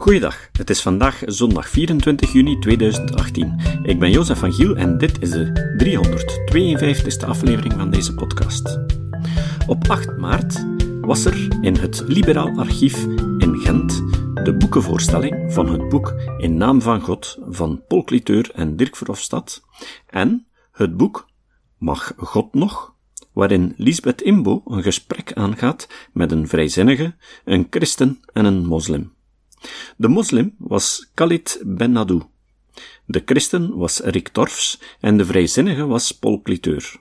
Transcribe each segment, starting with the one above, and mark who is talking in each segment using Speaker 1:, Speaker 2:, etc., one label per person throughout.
Speaker 1: Goeiedag, het is vandaag zondag 24 juni 2018. Ik ben Jozef van Giel en dit is de 352e aflevering van deze podcast. Op 8 maart was er in het Liberaal Archief in Gent de boekenvoorstelling van het boek In Naam van God van Paul Cliteur en Dirk Verhofstadt en het boek Mag God nog? waarin Lisbeth Imbo een gesprek aangaat met een vrijzinnige, een christen en een moslim. De moslim was Khalid Ben Nadou. De christen was Rick Torfs en de vrijzinnige was Paul Cliteur.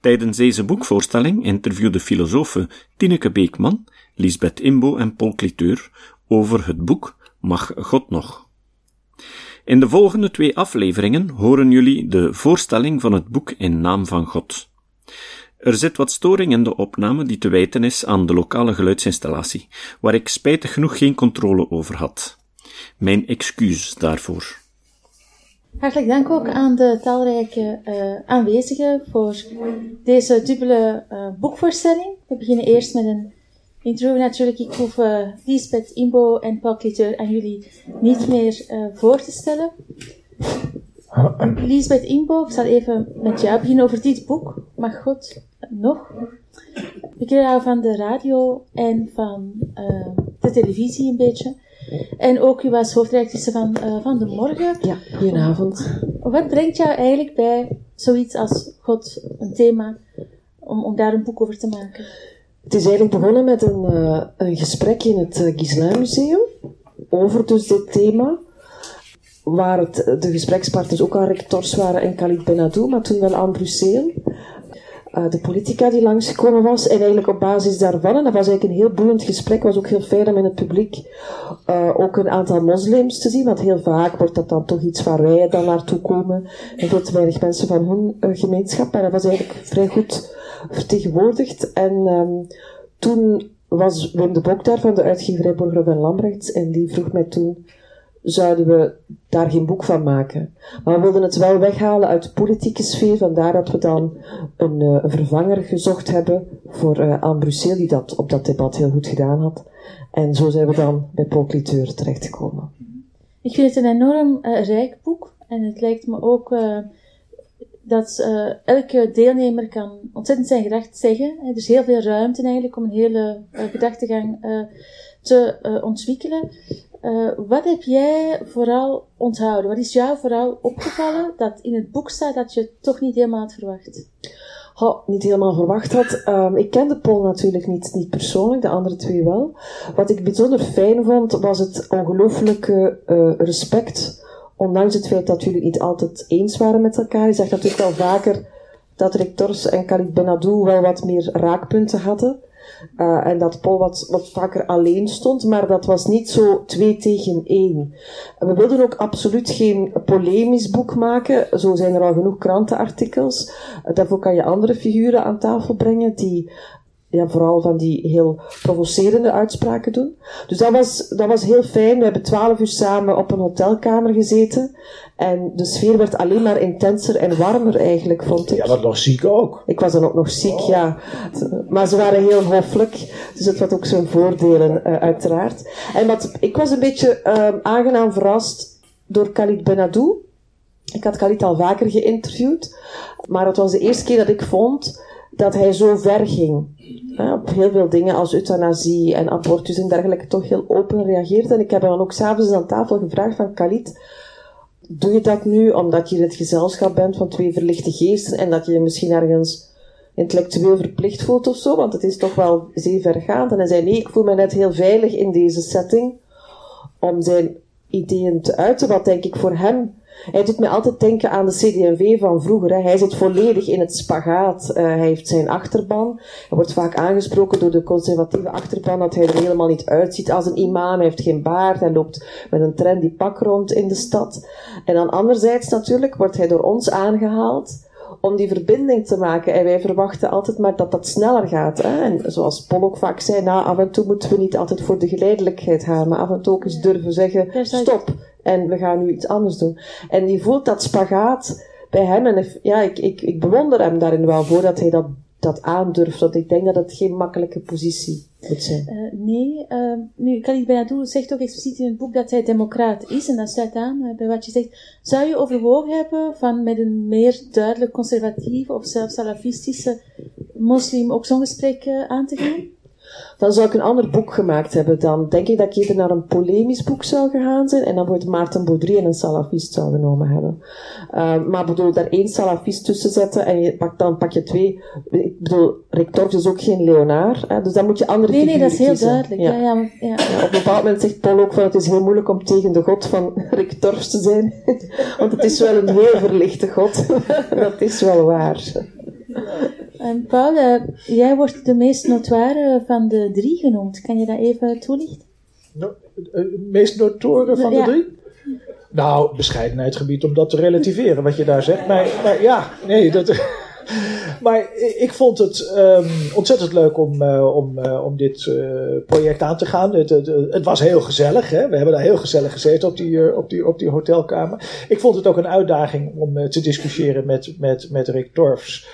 Speaker 1: Tijdens deze boekvoorstelling interviewde filosofen Tineke Beekman, Lisbeth Imbo en Paul Cliteur over het boek Mag God nog? In de volgende twee afleveringen horen jullie de voorstelling van het boek in naam van God. Er zit wat storing in de opname die te wijten is aan de lokale geluidsinstallatie, waar ik spijtig genoeg geen controle over had. Mijn excuus daarvoor.
Speaker 2: Hartelijk dank ook aan de talrijke uh, aanwezigen voor deze dubbele uh, boekvoorstelling. We beginnen eerst met een intro. Natuurlijk, ik hoef uh, Lisbeth Imbo en Paul Cliteur aan jullie niet meer voor te stellen. Lisbeth Imbo, ik zal even met jou beginnen over dit boek. Mag God nog? Kennen jou van de radio en van uh, de televisie een beetje. En ook u was hoofdredactrice van, uh, van De Morgen.
Speaker 3: Ja, goedenavond.
Speaker 2: Wat brengt jou eigenlijk bij zoiets als God, een thema, om, om daar een boek over te maken?
Speaker 3: Het is eigenlijk begonnen met een, uh, een gesprek in het uh, Museum over dus dit thema waar het, de gesprekspartners ook al rectors waren en Khalid Benadou, maar toen wel aan Brussel. Uh, de politica die langsgekomen was. En eigenlijk op basis daarvan, en dat was eigenlijk een heel boeiend gesprek, was ook heel fijn om in het publiek uh, ook een aantal moslims te zien, want heel vaak wordt dat dan toch iets waar wij dan naartoe komen en veel te weinig mensen van hun uh, gemeenschap. Maar dat was eigenlijk vrij goed vertegenwoordigd. En um, toen was Wim de Bok daar van de uitgeverij Borger en Lambrechts en die vroeg mij toen zouden we daar geen boek van maken. Maar we wilden het wel weghalen uit de politieke sfeer, vandaar dat we dan een, uh, een vervanger gezocht hebben voor uh, Anne die dat op dat debat heel goed gedaan had. En zo zijn we dan bij Paul Cliteur terechtgekomen.
Speaker 2: Ik vind het een enorm uh, rijk boek en het lijkt me ook dat elke deelnemer kan ontzettend zijn gedacht zeggen. Er is heel veel ruimte eigenlijk om een hele gedachtegang te ontwikkelen. Uh, wat heb jij vooral onthouden? Wat is jou vooral opgevallen dat in het boek staat dat je toch niet helemaal had verwacht?
Speaker 3: Niet helemaal verwacht had. Um, ik kende Paul natuurlijk niet, niet persoonlijk, de andere twee wel. Wat ik bijzonder fijn vond, was het ongelooflijke uh, respect. Ondanks het feit dat jullie niet altijd eens waren met elkaar. Je zag natuurlijk wel vaker dat Rectors en Khalid Benadou wel wat meer raakpunten hadden. Uh, en dat Paul wat, wat vaker alleen stond, maar dat was niet zo twee tegen één. We wilden ook absoluut geen polemisch boek maken. Zo zijn er al genoeg krantenartikels. Uh, daarvoor kan je andere figuren aan tafel brengen die ja, vooral van die heel provocerende uitspraken doen. Dus dat was, dat was heel fijn. We hebben twaalf uur samen op een hotelkamer gezeten. En de sfeer werd alleen maar intenser en warmer eigenlijk, vond ik.
Speaker 4: Ja, was nog ziek ook.
Speaker 3: Ik was dan ook nog ziek, oh. ja. Maar ze waren heel hoffelijk. Dus het had ook zijn voordelen, uh, uiteraard. En wat, ik was een beetje uh, aangenaam verrast door Khalid Benadou. Ik had Khalid al vaker geïnterviewd. Maar het was de eerste keer dat ik vond dat hij zo ver ging. op heel veel dingen als euthanasie en abortus en dergelijke toch heel open reageerde. En ik heb hem dan ook s'avonds aan tafel gevraagd van Khalid, doe je dat nu omdat je in het gezelschap bent van twee verlichte geesten en dat je je misschien ergens intellectueel verplicht voelt of zo? Want het is toch wel zeer vergaand. En hij zei, nee, ik voel me net heel veilig in deze setting om zijn ideeën te uiten, wat denk ik voor hem hij doet me altijd denken aan de CD&V van vroeger. Hè. Hij zit volledig in het spagaat. Uh, hij heeft zijn achterban. Hij wordt vaak aangesproken door de conservatieve achterban dat hij er helemaal niet uitziet als een imam. Hij heeft geen baard. Hij loopt met een trendy pak rond in de stad. En dan anderzijds natuurlijk wordt hij door ons aangehaald om die verbinding te maken. En wij verwachten altijd maar dat dat sneller gaat. Hè? En zoals Paul ook vaak zei, nou, af en toe moeten we niet altijd voor de geleidelijkheid gaan, maar af en toe ook eens durven zeggen, stop, en we gaan nu iets anders doen. En die voelt dat spagaat bij hem. En ja, ik, ik, ik bewonder hem daarin wel voor dat hij dat dat aandurft. Want ik denk dat het geen makkelijke positie moet zijn.
Speaker 2: Uh, nee, uh, nu, Khalid Benadou zegt ook expliciet in het boek dat hij democraat is, en dat sluit aan uh, bij wat je zegt. Zou je overwogen hebben van met een meer duidelijk conservatieve of zelfs salafistische moslim ook zo'n gesprek aan te gaan?
Speaker 3: Dan zou ik een ander boek gemaakt hebben. Dan denk ik dat ik eerder naar een polemisch boek zou gegaan zijn en dan wordt Maarten Baudry en een salafist zou genomen hebben. Uh, maar bedoel, daar één salafist tussen zetten en je pakt, dan pak je twee. Ik bedoel, Rick Torf is ook geen Leonaar, hè, dus dan moet je andere
Speaker 2: Nee, nee, dat is heel
Speaker 3: kiezen.
Speaker 2: duidelijk. Ja. Ja, ja,
Speaker 3: op een bepaald moment zegt Paul ook van het is heel moeilijk om tegen de god van Rick Torfs te zijn. Want het is wel een heel verlichte god. dat is wel waar.
Speaker 2: En Paul, jij wordt de meest notoire van de drie genoemd. Kan je dat even toelichten?
Speaker 4: No, de meest notoren van
Speaker 2: Ja.
Speaker 4: de drie? Nou, bescheidenheid gebied om dat te relativeren, wat je daar zegt. Maar, maar ja, nee, dat... Maar ik vond het ehm, ontzettend leuk om, eh, om, eh, om dit eh, project aan te gaan. Het, het, het was heel gezellig. Hè? We hebben daar heel gezellig gezeten op die, eh, op, die, op die hotelkamer. Ik vond het ook een uitdaging om eh, te discussiëren met, met, met Rick Torfs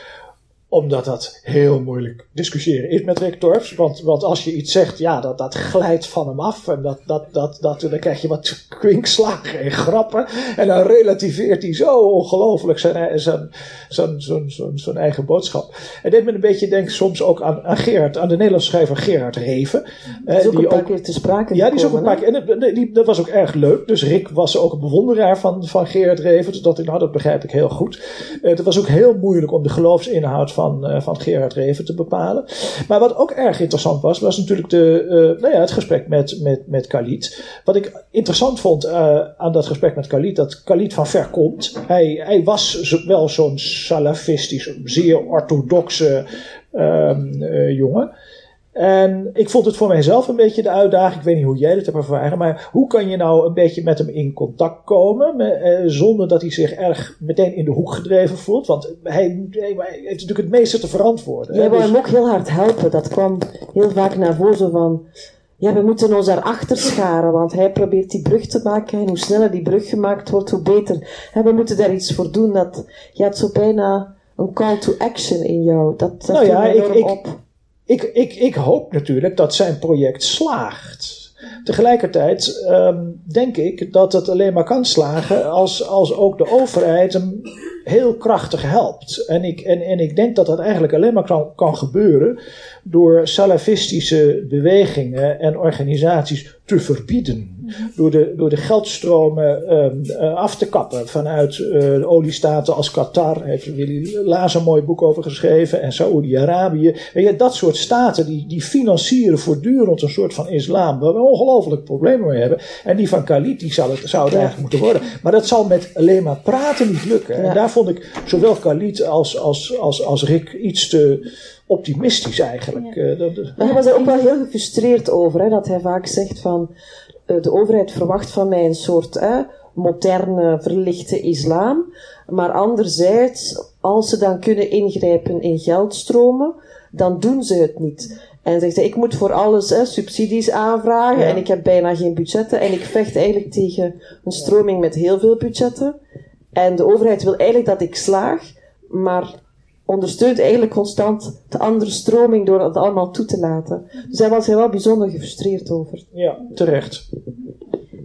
Speaker 4: omdat dat heel moeilijk discussiëren is met Rick Torfs. Want, want als je iets zegt, ja, dat, dat glijdt van hem af. En dat, dat, dat, dat, dan krijg je wat kwinkslagen en grappen. En dan relativeert hij zo ongelooflijk zijn, zijn, zijn, zijn, zijn, zijn eigen boodschap. Het deed me een beetje denken soms ook aan, aan Gerard, aan de Nederlandse schrijver Gerard Reven.
Speaker 3: Is
Speaker 4: eh,
Speaker 3: ook een paar keer te sprake
Speaker 4: ja, die is ook een paar keer. En die, dat was ook erg leuk. Dus Rick was ook een bewonderaar van, van Gerard Reven. Dus dat, nou, dat begrijp ik heel goed. Eh, het was ook heel moeilijk om de geloofsinhoud van, eh, van Gerard Reven te bepalen. Maar wat ook erg interessant was, was natuurlijk de, eh, nou ja, het gesprek met, met, met Khalid. Wat ik interessant vond eh, aan dat gesprek met Khalid, dat Khalid van ver komt. Hij, hij was wel zo'n salafistisch, zeer orthodoxe ehm, eh, jongen. En ik vond het voor mijzelf een beetje de uitdaging. Ik weet niet hoe jij dat hebt ervaren. Maar hoe kan je nou een beetje met hem in contact komen. me- eh, zonder dat hij zich erg meteen in de hoek gedreven voelt. Want hij, hij- hij heeft natuurlijk het meeste te verantwoorden.
Speaker 3: Jij wou
Speaker 4: Dus-
Speaker 3: hem ook heel hard helpen. Dat kwam heel vaak naar voren zo van... Ja, we moeten ons daarachter scharen, want hij probeert die brug te maken. En hoe sneller die brug gemaakt wordt, hoe beter. En we moeten daar iets voor doen. Dat, je had zo bijna een call to action in jou. Dat, dat
Speaker 4: Nou ja, ik- ik-
Speaker 3: op.
Speaker 4: ik, ik, ik hoop natuurlijk dat zijn project slaagt. Tegelijkertijd ehm, denk ik dat het alleen maar kan slagen als, als ook de overheid hem heel krachtig helpt. En ik, en, en ik denk dat dat eigenlijk alleen maar kan, kan gebeuren door salafistische bewegingen en organisaties te verbieden. Door de, door de geldstromen ehm, eh, af te kappen vanuit eh, de oliestaten als Qatar. Heeft Willy Laas een mooi boek over geschreven. En Saoedi-Arabië. Weet je, Dat soort staten die, die financieren voortdurend een soort van islam. Waar we ongelooflijk problemen mee hebben. En die van Khalid die zou het, zou het
Speaker 3: Ja.
Speaker 4: eigenlijk moeten worden. Maar dat zal met alleen maar praten niet lukken.
Speaker 3: Ja.
Speaker 4: En daar vond ik zowel Khalid als, als, als, als Rick iets te optimistisch eigenlijk. Eh, dat, dat-
Speaker 3: Maar hij was er ook wel heel gefrustreerd over, hè, dat hij vaak zegt van eh, de overheid verwacht van mij een soort hè, moderne, verlichte islam. Maar anderzijds, als ze dan kunnen ingrijpen in geldstromen, dan doen ze het niet. En zegt hij, ik moet voor alles hè, subsidies aanvragen
Speaker 4: Ja.
Speaker 3: en ik heb bijna geen budgetten. En ik vecht eigenlijk tegen een stroming met heel veel budgetten. En de overheid wil eigenlijk dat ik slaag, maar ondersteunt eigenlijk constant de andere stroming door het allemaal toe te laten. Dus daar was hij wel bijzonder gefrustreerd over.
Speaker 4: ja, terecht.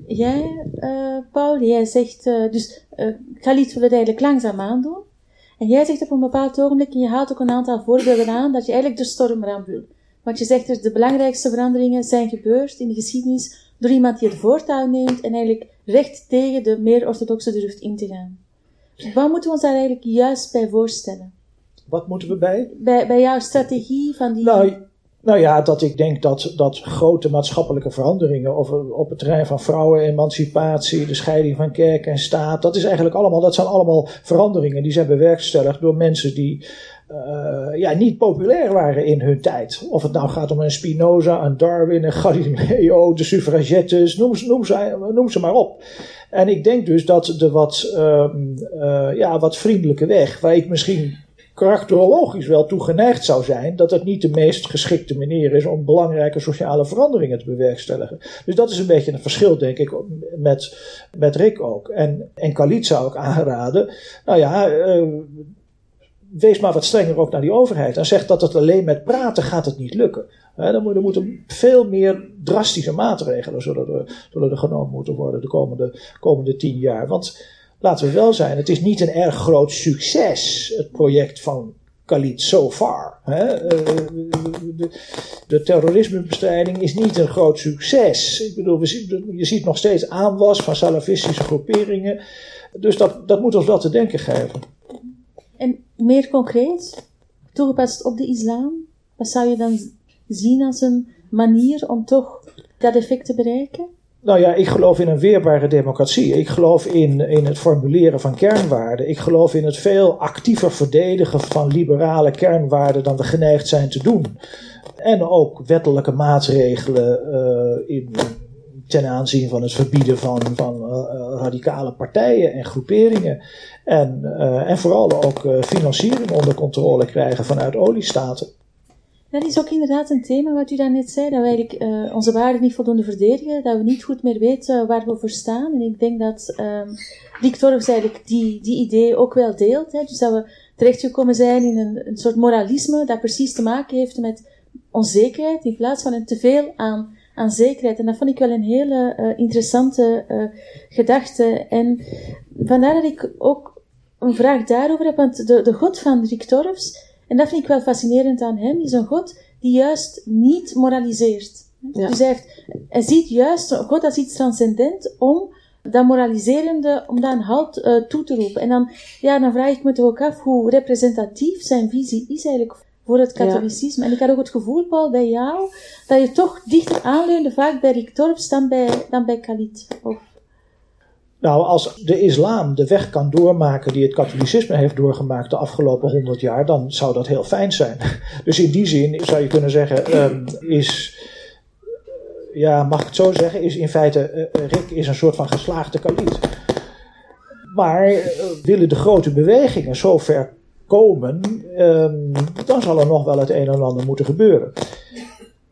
Speaker 2: Jij, eh, Paul, jij zegt, eh, dus eh Khalid wil het eigenlijk langzaam aandoen. En jij zegt op een bepaald ogenblik, en je haalt ook een aantal voorbeelden aan, dat je eigenlijk de storm eraan wil. Want je zegt dus, de belangrijkste veranderingen zijn gebeurd in de geschiedenis door iemand die het voortouw neemt en eigenlijk recht tegen de meer orthodoxe durft in te gaan. Wat moeten we ons daar eigenlijk juist bij voorstellen?
Speaker 4: Wat moeten we bij?
Speaker 2: Bij, bij jouw strategie van die...
Speaker 4: Nou, nou ja, dat ik denk dat, dat grote maatschappelijke veranderingen of, op het terrein van vrouwenemancipatie, de scheiding van kerk en staat, dat is eigenlijk allemaal, dat zijn allemaal veranderingen die zijn bewerkstelligd door mensen die eh, ja, niet populair waren in hun tijd. Of het nou gaat om een Spinoza, een Darwin, een Galileo, de suffragettes, noem, ze- noem, ze, noem ze maar op. En ik denk dus dat de wat, ehm, eh, ja, wat vriendelijke weg, waar ik misschien karakterologisch wel toe geneigd zou zijn, dat het niet de meest geschikte manier is om belangrijke sociale veranderingen te bewerkstelligen. Dus dat is een beetje een verschil, denk ik, met, met Rick ook. En, en Khalid zou ik aanraden, nou ja, eh, wees maar wat strenger ook naar die overheid. En zeg dat het alleen met praten gaat het niet lukken. dan moet, er moeten veel meer drastische maatregelen zullen er, zullen er genomen moeten worden de komende, komende tien jaar. Want laten we wel zijn, het is niet een erg groot succes, het project van Khalid so far. Hè? De, de, terrorismebestrijding is niet een groot succes. Ik bedoel, je ziet nog steeds aanwas van salafistische groeperingen. Dus dat, dat moet ons wel te denken geven.
Speaker 2: En meer concreet, toegepast op de islam, wat zou je dan zien als een manier om toch dat effect te bereiken?
Speaker 4: Nou ja, ik geloof in een weerbare democratie. Ik geloof in, in het formuleren van kernwaarden. Ik geloof in het veel actiever verdedigen van liberale kernwaarden dan we geneigd zijn te doen. En ook wettelijke maatregelen uh, in, ten aanzien van het verbieden van, van uh, radicale partijen en groeperingen. En, en vooral ook financiering onder controle krijgen vanuit oliestaten.
Speaker 2: Dat is ook inderdaad een thema wat u daarnet zei, dat we eigenlijk uh, onze waarden niet voldoende verdedigen, dat we niet goed meer weten waar we voor staan. En ik denk dat um, Dick Torfs eigenlijk die, die idee ook wel deelt. Hè? Dus dat we terechtgekomen zijn in een, een soort moralisme dat precies te maken heeft met onzekerheid in plaats van een teveel aan, aan zekerheid. En dat vond ik wel een hele uh, interessante uh, gedachte. En vandaar dat ik ook een vraag daarover heb, want de, de God van Dick Torfs en dat vind ik wel fascinerend aan hem, is een God die juist niet moraliseert. Dus hij, heeft, hij ziet juist God als iets transcendent om dat moraliserende, om dat een halt uh, toe te roepen. En dan, ja, dan vraag ik me toch ook af hoe representatief zijn visie is eigenlijk voor het katholicisme. En ik had ook het gevoel, Paul, bij jou, dat je toch dichter aanleunde vaak bij Rick Torps dan bij, dan bij Khalid. Of
Speaker 4: nou, als de islam de weg kan doormaken die het katholicisme heeft doorgemaakt de afgelopen honderd jaar, dan zou dat heel fijn zijn. Dus in die zin zou je kunnen zeggen, um, is, ja, mag ik het zo zeggen, is in feite, uh, Rick is een soort van geslaagde kaliet. Maar uh, willen de grote bewegingen zo ver komen, um, dan zal er nog wel het een en ander moeten gebeuren.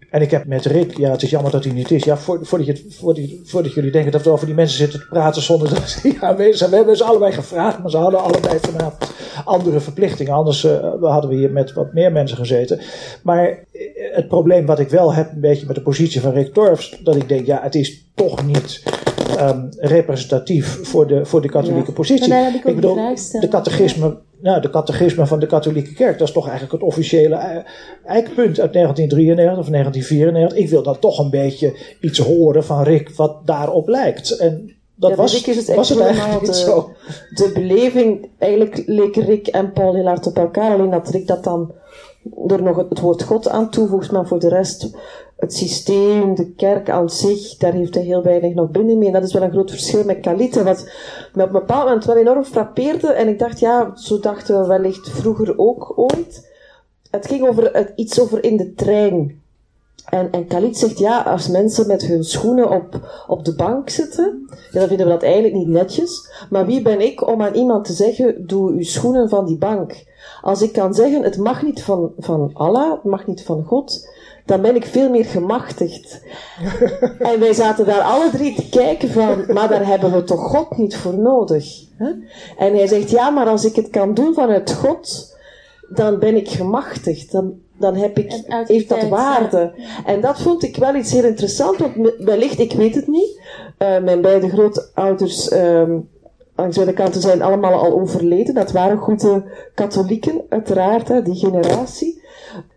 Speaker 4: En ik heb met Rick, ja, het is jammer dat hij niet is. Ja, voordat, je, voordat, voordat jullie denken dat we over die mensen zitten te praten zonder dat ze aanwezig zijn. We hebben ze allebei gevraagd, maar ze hadden allebei vanavond andere verplichtingen. Anders uh, hadden we hier met wat meer mensen gezeten. Maar eh, het probleem wat ik wel heb, een beetje met de positie van Rick Torfs, dat ik denk, ja, het is toch niet um, representatief voor de, voor de katholieke positie.
Speaker 2: ik, ik bedoel,
Speaker 4: de catechisme nou, de catechisme van de katholieke kerk, dat is toch eigenlijk het officiële eikpunt uit 1993 of 1994. Ik wil dan toch een beetje iets horen van Rick wat daarop lijkt. En dat was, Rick is het was het eigenlijk niet zo.
Speaker 3: De beleving, eigenlijk leken Rick en Paul heel hard op elkaar, alleen dat Rick dat dan er nog het woord God aan toevoegt, maar voor de rest het systeem, de kerk aan zich, daar heeft hij heel weinig nog binding mee. En dat is wel een groot verschil met Kalite, wat me op een bepaald moment wel enorm frappeerde. En ik dacht, ja, zo dachten we wellicht vroeger ook ooit. Het ging over het, iets over in de trein. En, en Khalid zegt, ja, als mensen met hun schoenen op, op de bank zitten, ja, dan vinden we dat eigenlijk niet netjes. Maar wie ben ik om aan iemand te zeggen, doe uw schoenen van die bank? Als ik kan zeggen, het mag niet van, van Allah, het mag niet van God, dan ben ik veel meer gemachtigd. en wij zaten daar alle drie te kijken van, maar daar hebben we toch God niet voor nodig. Hè? En hij zegt, ja, maar als ik het kan doen vanuit God, dan ben ik gemachtigd. Dan, dan heb ik, heeft dat waarde. En dat vond ik wel iets heel interessants, want wellicht, ik weet het niet. Uh, mijn beide grootouders, um, langs beide kanten zijn allemaal al overleden. Dat waren goede katholieken, uiteraard, hè, die generatie.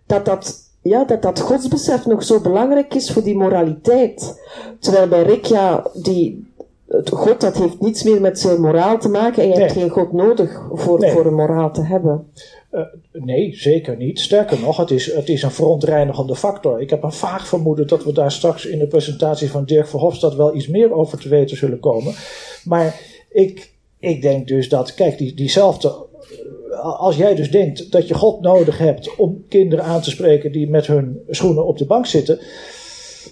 Speaker 3: Dat dat ja, dat dat godsbesef nog zo belangrijk is voor die moraliteit. Terwijl bij Rick, ja, die, het God dat heeft niets meer met zijn moraal te maken en je hebt geen God nodig voor, voor een moraal te hebben.
Speaker 4: Uh, nee, zeker niet. Sterker nog, het is, het is een verontreinigende factor. Ik heb een vaag vermoeden dat we daar straks in de presentatie van Dirk Verhofstadt wel iets meer over te weten zullen komen. Maar ik, ik denk dus dat, kijk, die, diezelfde als jij dus denkt dat je God nodig hebt om kinderen aan te spreken die met hun schoenen op de bank zitten,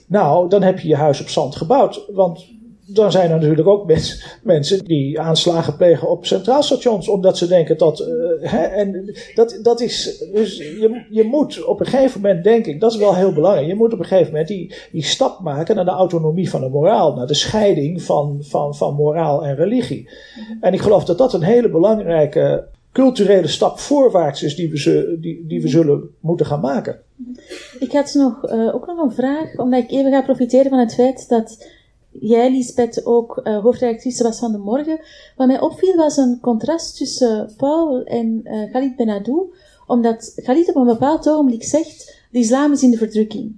Speaker 4: nou, dan heb je je huis op zand gebouwd. Want dan zijn er natuurlijk ook mensen die aanslagen plegen op centraalstations, omdat ze denken dat. Uh, hè, en dat, dat is. Dus je, je moet op een gegeven moment, denk ik, dat is wel heel belangrijk. Je moet op een gegeven moment die, die stap maken naar de autonomie van de moraal, naar de scheiding van, van, van moraal en religie. En ik geloof dat dat een hele belangrijke culturele stap voorwaarts is die we, die, die we zullen moeten gaan maken.
Speaker 2: Ik had nog, uh, ook nog een vraag, omdat ik even ga profiteren van het feit dat jij, Lisbeth, ook uh, hoofdredactrice was van De Morgen. Wat mij opviel was een contrast tussen Paul en uh, Khalid Benadou, omdat Khalid op een bepaald ogenblik zegt, de islam is in de verdrukking.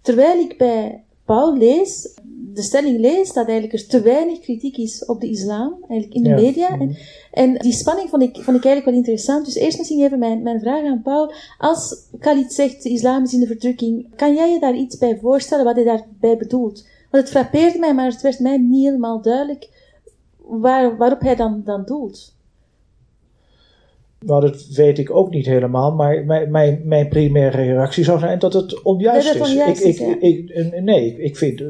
Speaker 2: Terwijl ik bij Paul lees, de stelling lees, dat eigenlijk er te weinig kritiek is op de islam, eigenlijk in de media. En, mhm. en, die spanning vond ik, vond ik eigenlijk wel interessant. Dus eerst misschien even mijn, mijn vraag aan Paul. Als Khalid zegt, de islam is in de verdrukking, kan jij je daar iets bij voorstellen wat hij daarbij bedoelt? Want het frappeerde mij, maar het werd mij niet helemaal duidelijk waar, waarop hij dan, dan doelt.
Speaker 4: Nou, dat weet ik ook niet helemaal, maar mijn, mijn, mijn primaire reactie zou zijn dat het onjuist is.
Speaker 2: Onjuist
Speaker 4: ik, ik, ik, nee, ik vind,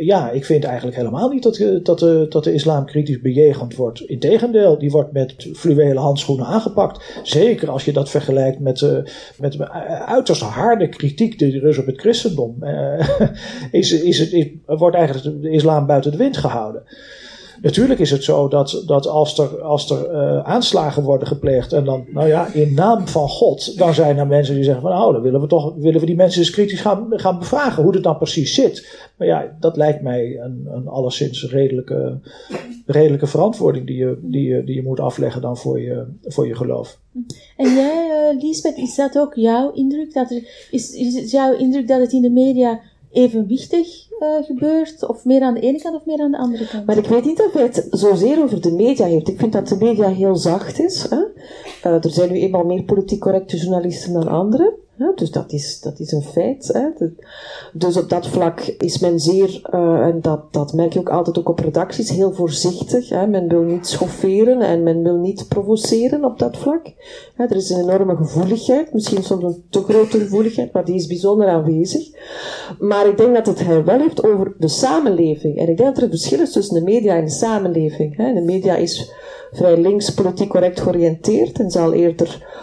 Speaker 4: ja, ik vind eigenlijk helemaal niet dat, dat, de, dat de islam kritisch bejegend wordt. Integendeel, die wordt met fluwelen handschoenen aangepakt. Zeker als je dat vergelijkt met, uh, met uiterst harde kritiek die er is op het christendom. Uh, is, is het, is, wordt eigenlijk de islam buiten de wind gehouden. Natuurlijk is het zo dat, dat als er, als er uh, aanslagen worden gepleegd en dan, nou ja, in naam van God, dan zijn er mensen die zeggen van nou, dan willen we toch, willen we die mensen eens kritisch gaan, gaan bevragen hoe het dan precies zit. Maar ja, dat lijkt mij een, een alleszins redelijke, redelijke verantwoording die je, die, je, die je moet afleggen dan voor je, voor je geloof.
Speaker 2: En jij, uh, Lisbeth, is dat ook jouw indruk? Dat er, is, is het jouw indruk dat het in de media evenwichtig uh, gebeurt? Of meer aan de ene kant of meer aan de andere kant?
Speaker 3: Maar ik weet niet of hij het zozeer over de media heeft. Ik vind dat de media heel zacht is. Hè? Uh, er zijn nu eenmaal meer politiek correcte journalisten dan anderen. Dus dat is, dat is een feit. Dus op dat vlak is men zeer, uh, en dat, dat merk je ook altijd ook op redacties, heel voorzichtig. Men wil niet schofferen en men wil niet provoceren op dat vlak. er is een enorme gevoeligheid, misschien soms een te grote gevoeligheid, maar die is bijzonder aanwezig. Maar ik denk dat het hij wel heeft over de samenleving. En ik denk dat er een verschil is tussen de media en de samenleving. De media is vrij links politiek correct georiënteerd en zal eerder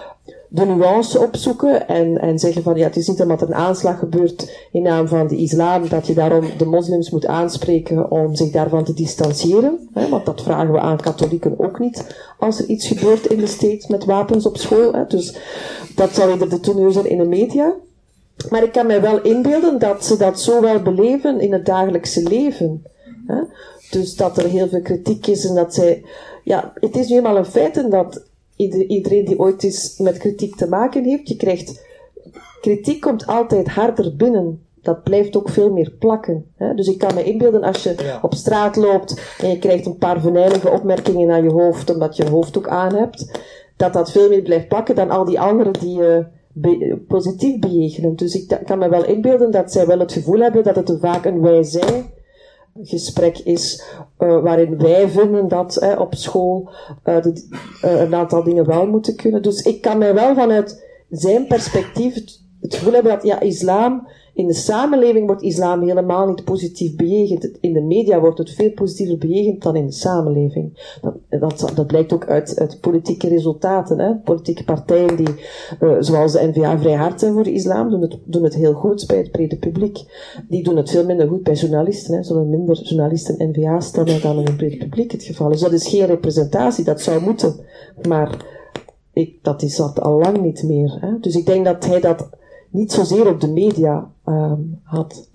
Speaker 3: de nuance opzoeken en, en zeggen van ja, het is niet omdat een aanslag gebeurt in naam van de islam dat je daarom de moslims moet aanspreken om zich daarvan te distancieren. Hè, want dat vragen we aan katholieken ook niet als er iets gebeurt in de States met wapens op school. Hè. Dus dat zal eerder de teneur zijn in de media. Maar ik kan mij wel inbeelden dat ze dat zo wel beleven in het dagelijkse leven. Hè. Dus dat er heel veel kritiek is en dat zij. Ja, het is nu eenmaal een feit dat iedereen die ooit eens met kritiek te maken heeft, je krijgt, kritiek komt altijd harder binnen. Dat blijft ook veel meer plakken. Hè? Dus ik kan me inbeelden als je op straat loopt en je krijgt een paar venijnige opmerkingen aan je hoofd omdat je een hoofddoek aan hebt, dat dat veel meer blijft plakken dan al die anderen die je positief bejegenen. Dus ik kan me wel inbeelden dat zij wel het gevoel hebben dat het vaak een wij-zij gesprek is uh, waarin wij vinden dat op school uh, de, een aantal dingen wel moeten kunnen. Dus ik kan mij wel vanuit zijn perspectief het, gevoel hebben dat ja, islam in de samenleving wordt islam helemaal niet positief bejegend. In de media wordt het veel positiever bejegend dan in de samenleving. Dat, dat, dat blijkt ook uit, uit politieke resultaten. Hè. Politieke partijen die, uh, zoals de NVA, vrij hard zijn voor de islam, doen het, doen het heel goed bij het brede publiek. Die doen het veel minder goed bij journalisten. Hè. Zullen minder journalisten NVA stemmen dan in het brede publiek het geval is. Dat is geen representatie, dat zou moeten. Maar ik, dat is dat al lang niet meer. Hè. Dus ik denk dat hij dat niet zozeer op de media um, had.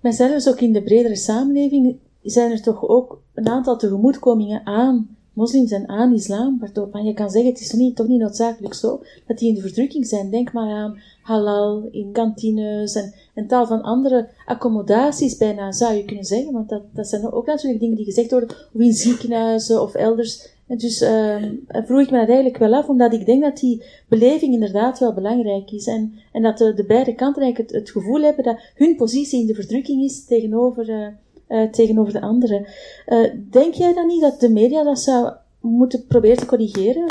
Speaker 2: Maar zelfs ook in de bredere samenleving zijn er toch ook een aantal tegemoetkomingen aan moslims en aan islam, waardoor je kan zeggen, het is toch niet, toch niet noodzakelijk zo, dat die in de verdrukking zijn. Denk maar aan halal in kantines en een tal van andere accommodaties bijna, zou je kunnen zeggen, want dat, dat zijn ook natuurlijk dingen die gezegd worden, of in ziekenhuizen of elders, dus uh, vroeg ik me dat eigenlijk wel af, omdat ik denk dat die beleving inderdaad wel belangrijk is. En, en dat de, de beide kanten eigenlijk het, gevoel hebben dat hun positie in de verdrukking is tegenover, uh, uh, tegenover de andere. Uh, denk jij dan niet dat de media dat zou moeten proberen te corrigeren?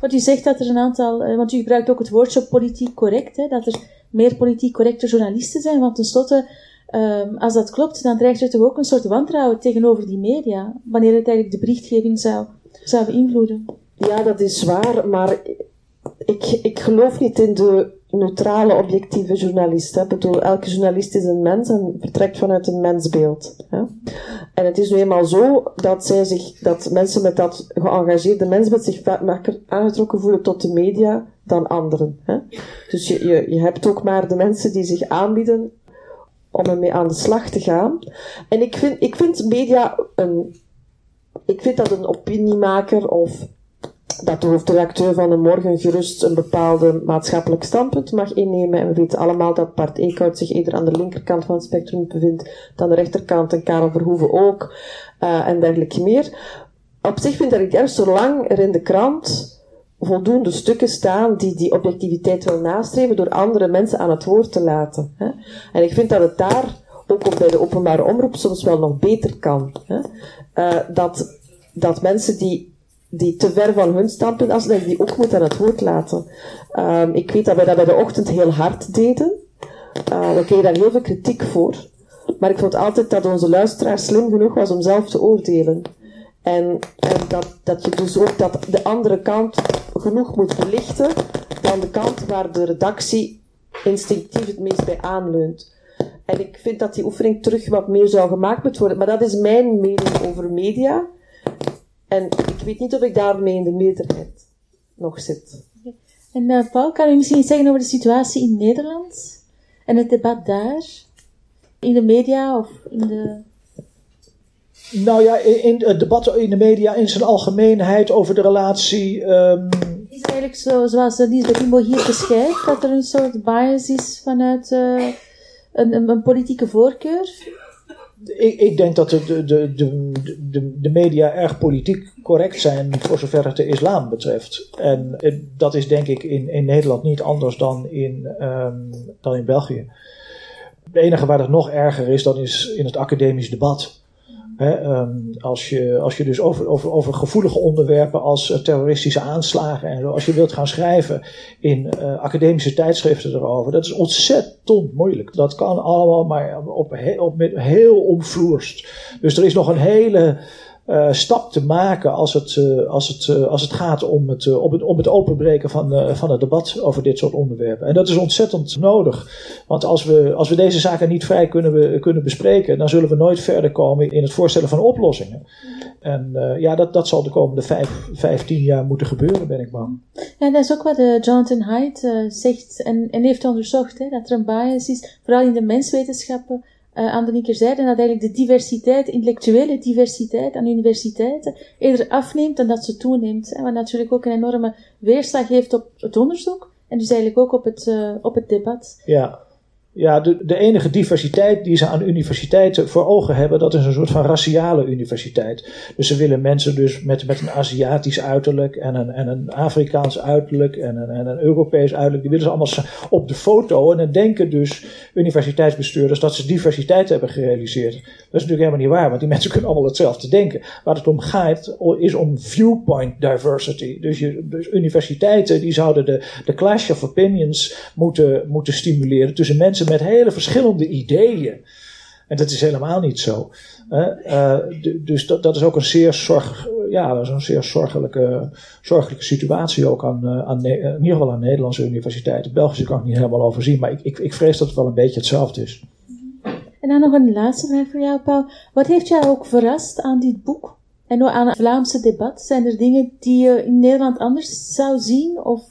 Speaker 2: Het u zegt dat er een aantal, want u gebruikt ook het woordje politiek correct, hè, dat er meer politiek correcte journalisten zijn, want tenslotte Um, als dat klopt, dan dreigt er toch ook een soort wantrouwen tegenover die media, wanneer het eigenlijk de berichtgeving zou, zou beïnvloeden.
Speaker 3: Ja, dat is waar, maar ik, ik geloof niet in de neutrale, objectieve journalist. Ik bedoel, elke journalist is een mens en vertrekt vanuit een mensbeeld. Hè. En het is nu eenmaal zo dat, zij zich, dat mensen met dat geëngageerde mensbeeld zich vaker aangetrokken voelen tot de media dan anderen. Hè. Dus je, je, je hebt ook maar de mensen die zich aanbieden om ermee aan de slag te gaan. En ik vind, ik vind media een, ik vind dat een opiniemaker of dat de hoofdredacteur van de morgen gerust een bepaalde maatschappelijk standpunt mag innemen. En we weten allemaal dat Bart Eekhout zich eerder aan de linkerkant van het spectrum bevindt dan de rechterkant en Karel Verhoeven ook, uh, en dergelijke meer. Op zich vind ik juist zolang er in de krant voldoende stukken staan die die objectiviteit wil nastreven door andere mensen aan het woord te laten. Hè. En ik vind dat het daar ook bij de openbare omroep soms wel nog beter kan. Hè. Uh, dat, dat mensen die die te ver van hun standpunt dat die ook moet aan het woord laten. Um, ik weet dat wij dat bij de ochtend heel hard deden. Uh, we kregen daar heel veel kritiek voor. Maar ik vond altijd dat onze luisteraar slim genoeg was om zelf te oordelen. En, dat, dat je dus ook dat de andere kant genoeg moet verlichten dan de kant waar de redactie instinctief het meest bij aanleunt. En ik vind dat die oefening terug wat meer zou gemaakt moeten worden. Maar dat is mijn mening over media. En ik weet niet of ik daarmee in de meerderheid nog zit.
Speaker 2: En uh, Paul, kan u misschien iets zeggen over de situatie in Nederland? En het debat daar? In de media of in de...
Speaker 4: Nou ja, in, het debat in de media in zijn algemeenheid over de relatie... Um...
Speaker 2: Is het eigenlijk zo, zoals Lisbeth Imbo hier beschrijft, dat er een soort bias is vanuit uh, een, een, een politieke voorkeur?
Speaker 4: ik, ik, denk dat de, de, de, de, de media erg politiek correct zijn voor zover het de islam betreft. En dat is denk ik in, in Nederland niet anders dan in, um, dan in België. Het enige waar het nog erger is, dan is in het academisch debat. Um, als, je, als je dus over, over, over gevoelige onderwerpen als uh, terroristische aanslagen en zo, als je wilt gaan schrijven in uh, academische tijdschriften erover, dat is ontzettend moeilijk. Dat kan allemaal maar op, op, op heel omvloerst. Dus er is nog een hele uh, stap te maken als het, uh, als het, uh, als het gaat om het, om het, om het openbreken van, van het debat over dit soort onderwerpen. En dat is ontzettend nodig. Want als we, als we deze zaken niet vrij kunnen, kunnen bespreken, dan zullen we nooit verder komen in het voorstellen van oplossingen. En ja, dat, dat zal de komende vijf, vijftien jaar moeten gebeuren, ben ik bang.
Speaker 2: Ja, dat is ook wat Jonathan Haidt zegt en, en heeft onderzocht, hè, dat er een bias is, vooral in de menswetenschappen uh, aan de linkerzijde, dat eigenlijk de diversiteit, intellectuele diversiteit aan universiteiten eerder afneemt dan dat ze toeneemt. Hè, wat natuurlijk ook een enorme weerslag heeft op het onderzoek en dus eigenlijk ook op het, uh, op het debat.
Speaker 4: Ja, ja, de, enige diversiteit die ze aan universiteiten voor ogen hebben, dat is een soort van raciale universiteit. Dus ze willen mensen dus met, met een Aziatisch uiterlijk en een, en een Afrikaans uiterlijk en een, en een Europees uiterlijk, die willen ze allemaal op de foto. En dan denken dus universiteitsbestuurders dat ze diversiteit hebben gerealiseerd. Dat is natuurlijk helemaal niet waar, want die mensen kunnen allemaal hetzelfde denken. Waar het om gaat, is om viewpoint diversity. Dus, je, dus universiteiten die zouden de, de clash of opinions moeten, moeten stimuleren tussen mensen met hele verschillende ideeën. En dat is helemaal niet zo. Uh, dus dat, dat, is ook een zeer, zorg, ja, een zeer zorgelijke, zorgelijke situatie ook aan, uh, aan, in ieder geval aan Nederlandse universiteiten. Belgische kan ik niet helemaal overzien, maar ik, ik, ik vrees dat het wel een beetje hetzelfde is.
Speaker 2: En dan nog een laatste vraag voor jou, Paul. Wat heeft jou ook verrast aan dit boek? En aan het Vlaamse debat? Zijn er dingen die je in Nederland anders zou zien of,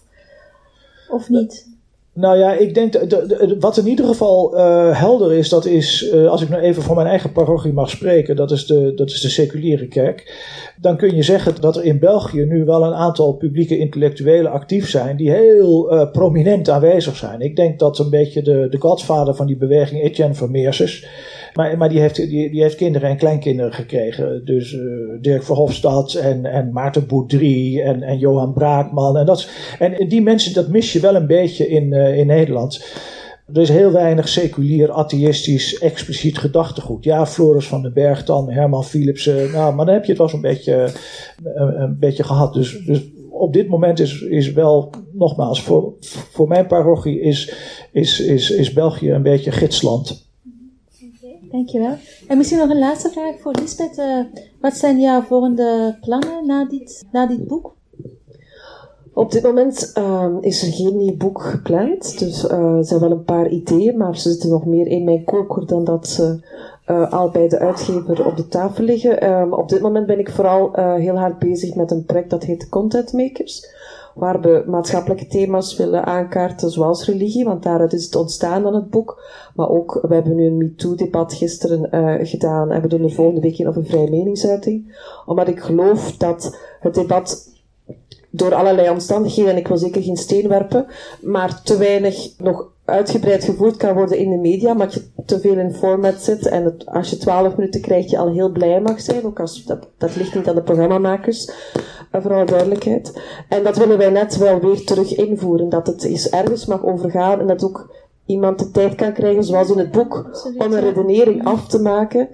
Speaker 2: of niet?
Speaker 4: Nou ja, ik denk, de, de, wat in ieder geval uh, helder is, dat is, uh, als ik nou even voor mijn eigen parochie mag spreken, dat is, de, dat is de seculiere kerk. Dan kun je zeggen dat er in België nu wel een aantal publieke intellectuelen actief zijn, die heel uh, prominent aanwezig zijn. Ik denk dat een beetje de, de godvader van die beweging, Etienne Vermeerses, maar, maar die, heeft, die, die heeft kinderen en kleinkinderen gekregen. Dus Dirk Verhofstadt en, en Maarten Boudry en, en Johan Braakman. En, dat, en die mensen, dat mis je wel een beetje in, in Nederland. Er is heel weinig seculier, atheïstisch, expliciet gedachtegoed. Ja, Floris van den Berg dan, Herman Philipsen. Nou, maar dan heb je het wel zo'n beetje, een, een, beetje gehad. Dus, dus op dit moment is, is wel, nogmaals, voor, voor mijn parochie is, is, is, is België een beetje gidsland.
Speaker 2: Dankjewel. En misschien nog een laatste vraag voor Lisbeth. Wat zijn jouw volgende plannen na dit, na dit boek?
Speaker 3: Op dit moment ehm, is er geen nieuw boek gepland. Dus uh, er zijn wel een paar ideeën, maar ze zitten nog meer in mijn koker dan dat ze uh, al bij de uitgever op de tafel liggen. Um, op dit moment ben ik vooral uh, heel hard bezig met een project dat heet Content Makers. Waar we maatschappelijke thema's willen aankaarten, zoals religie, want daaruit is het ontstaan van het boek. Maar ook, we hebben nu een MeToo-debat gisteren gedaan en we doen er volgende week in of een vrije meningsuiting. Omdat ik geloof dat het debat door allerlei omstandigheden, en ik wil zeker geen steen werpen, maar te weinig nog uitgebreid gevoerd kan worden in de media, maar je te veel in format zit en het, als je twaalf minuten krijgt, je al heel blij mag zijn, ook als dat, dat ligt niet aan de programmamakers, uh, voor alle duidelijkheid. En dat willen wij net wel weer terug invoeren, dat het eens ergens mag overgaan en dat ook iemand de tijd kan krijgen, zoals in het boek, om een redenering af te maken.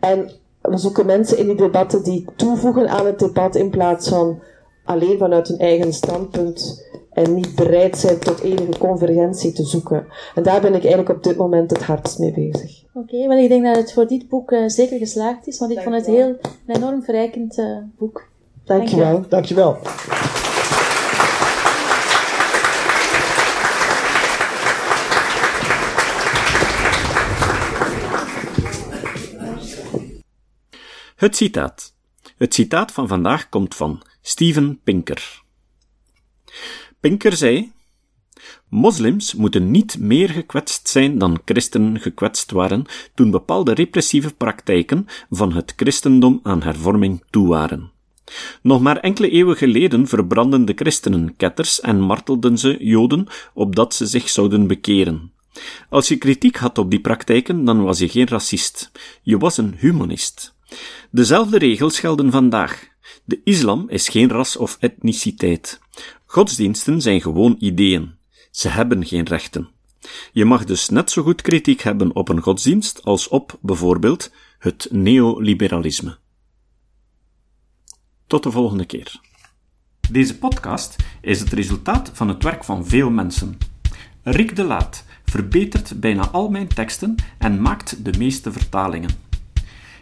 Speaker 3: En we zoeken mensen in die debatten die toevoegen aan het debat in plaats van alleen vanuit hun eigen standpunt en niet bereid zijn tot enige convergentie te zoeken. En daar ben ik eigenlijk op dit moment het hardst mee bezig.
Speaker 2: Oké, okay, want ik denk dat het voor dit boek uh, zeker geslaagd is, want ik Dank vond het heel een enorm verrijkend uh, boek.
Speaker 3: Dankjewel. Dank
Speaker 4: Dankjewel.
Speaker 1: Het citaat. Het citaat van vandaag komt van Steven Pinker. Pinker zei: Moslims moeten niet meer gekwetst zijn dan christenen gekwetst waren toen bepaalde repressieve praktijken van het christendom aan hervorming toe waren. Nog maar enkele eeuwen geleden verbrandden de christenen ketters en martelden ze joden opdat ze zich zouden bekeren. Als je kritiek had op die praktijken, dan was je geen racist. Je was een humanist. Dezelfde regels gelden vandaag. De islam is geen ras of etniciteit. Godsdiensten zijn gewoon ideeën. Ze hebben geen rechten. Je mag dus net zo goed kritiek hebben op een godsdienst als op, bijvoorbeeld, het neoliberalisme. Tot de volgende keer. Deze podcast is het resultaat van het werk van veel mensen. Rick de Laat verbetert bijna al mijn teksten en maakt de meeste vertalingen.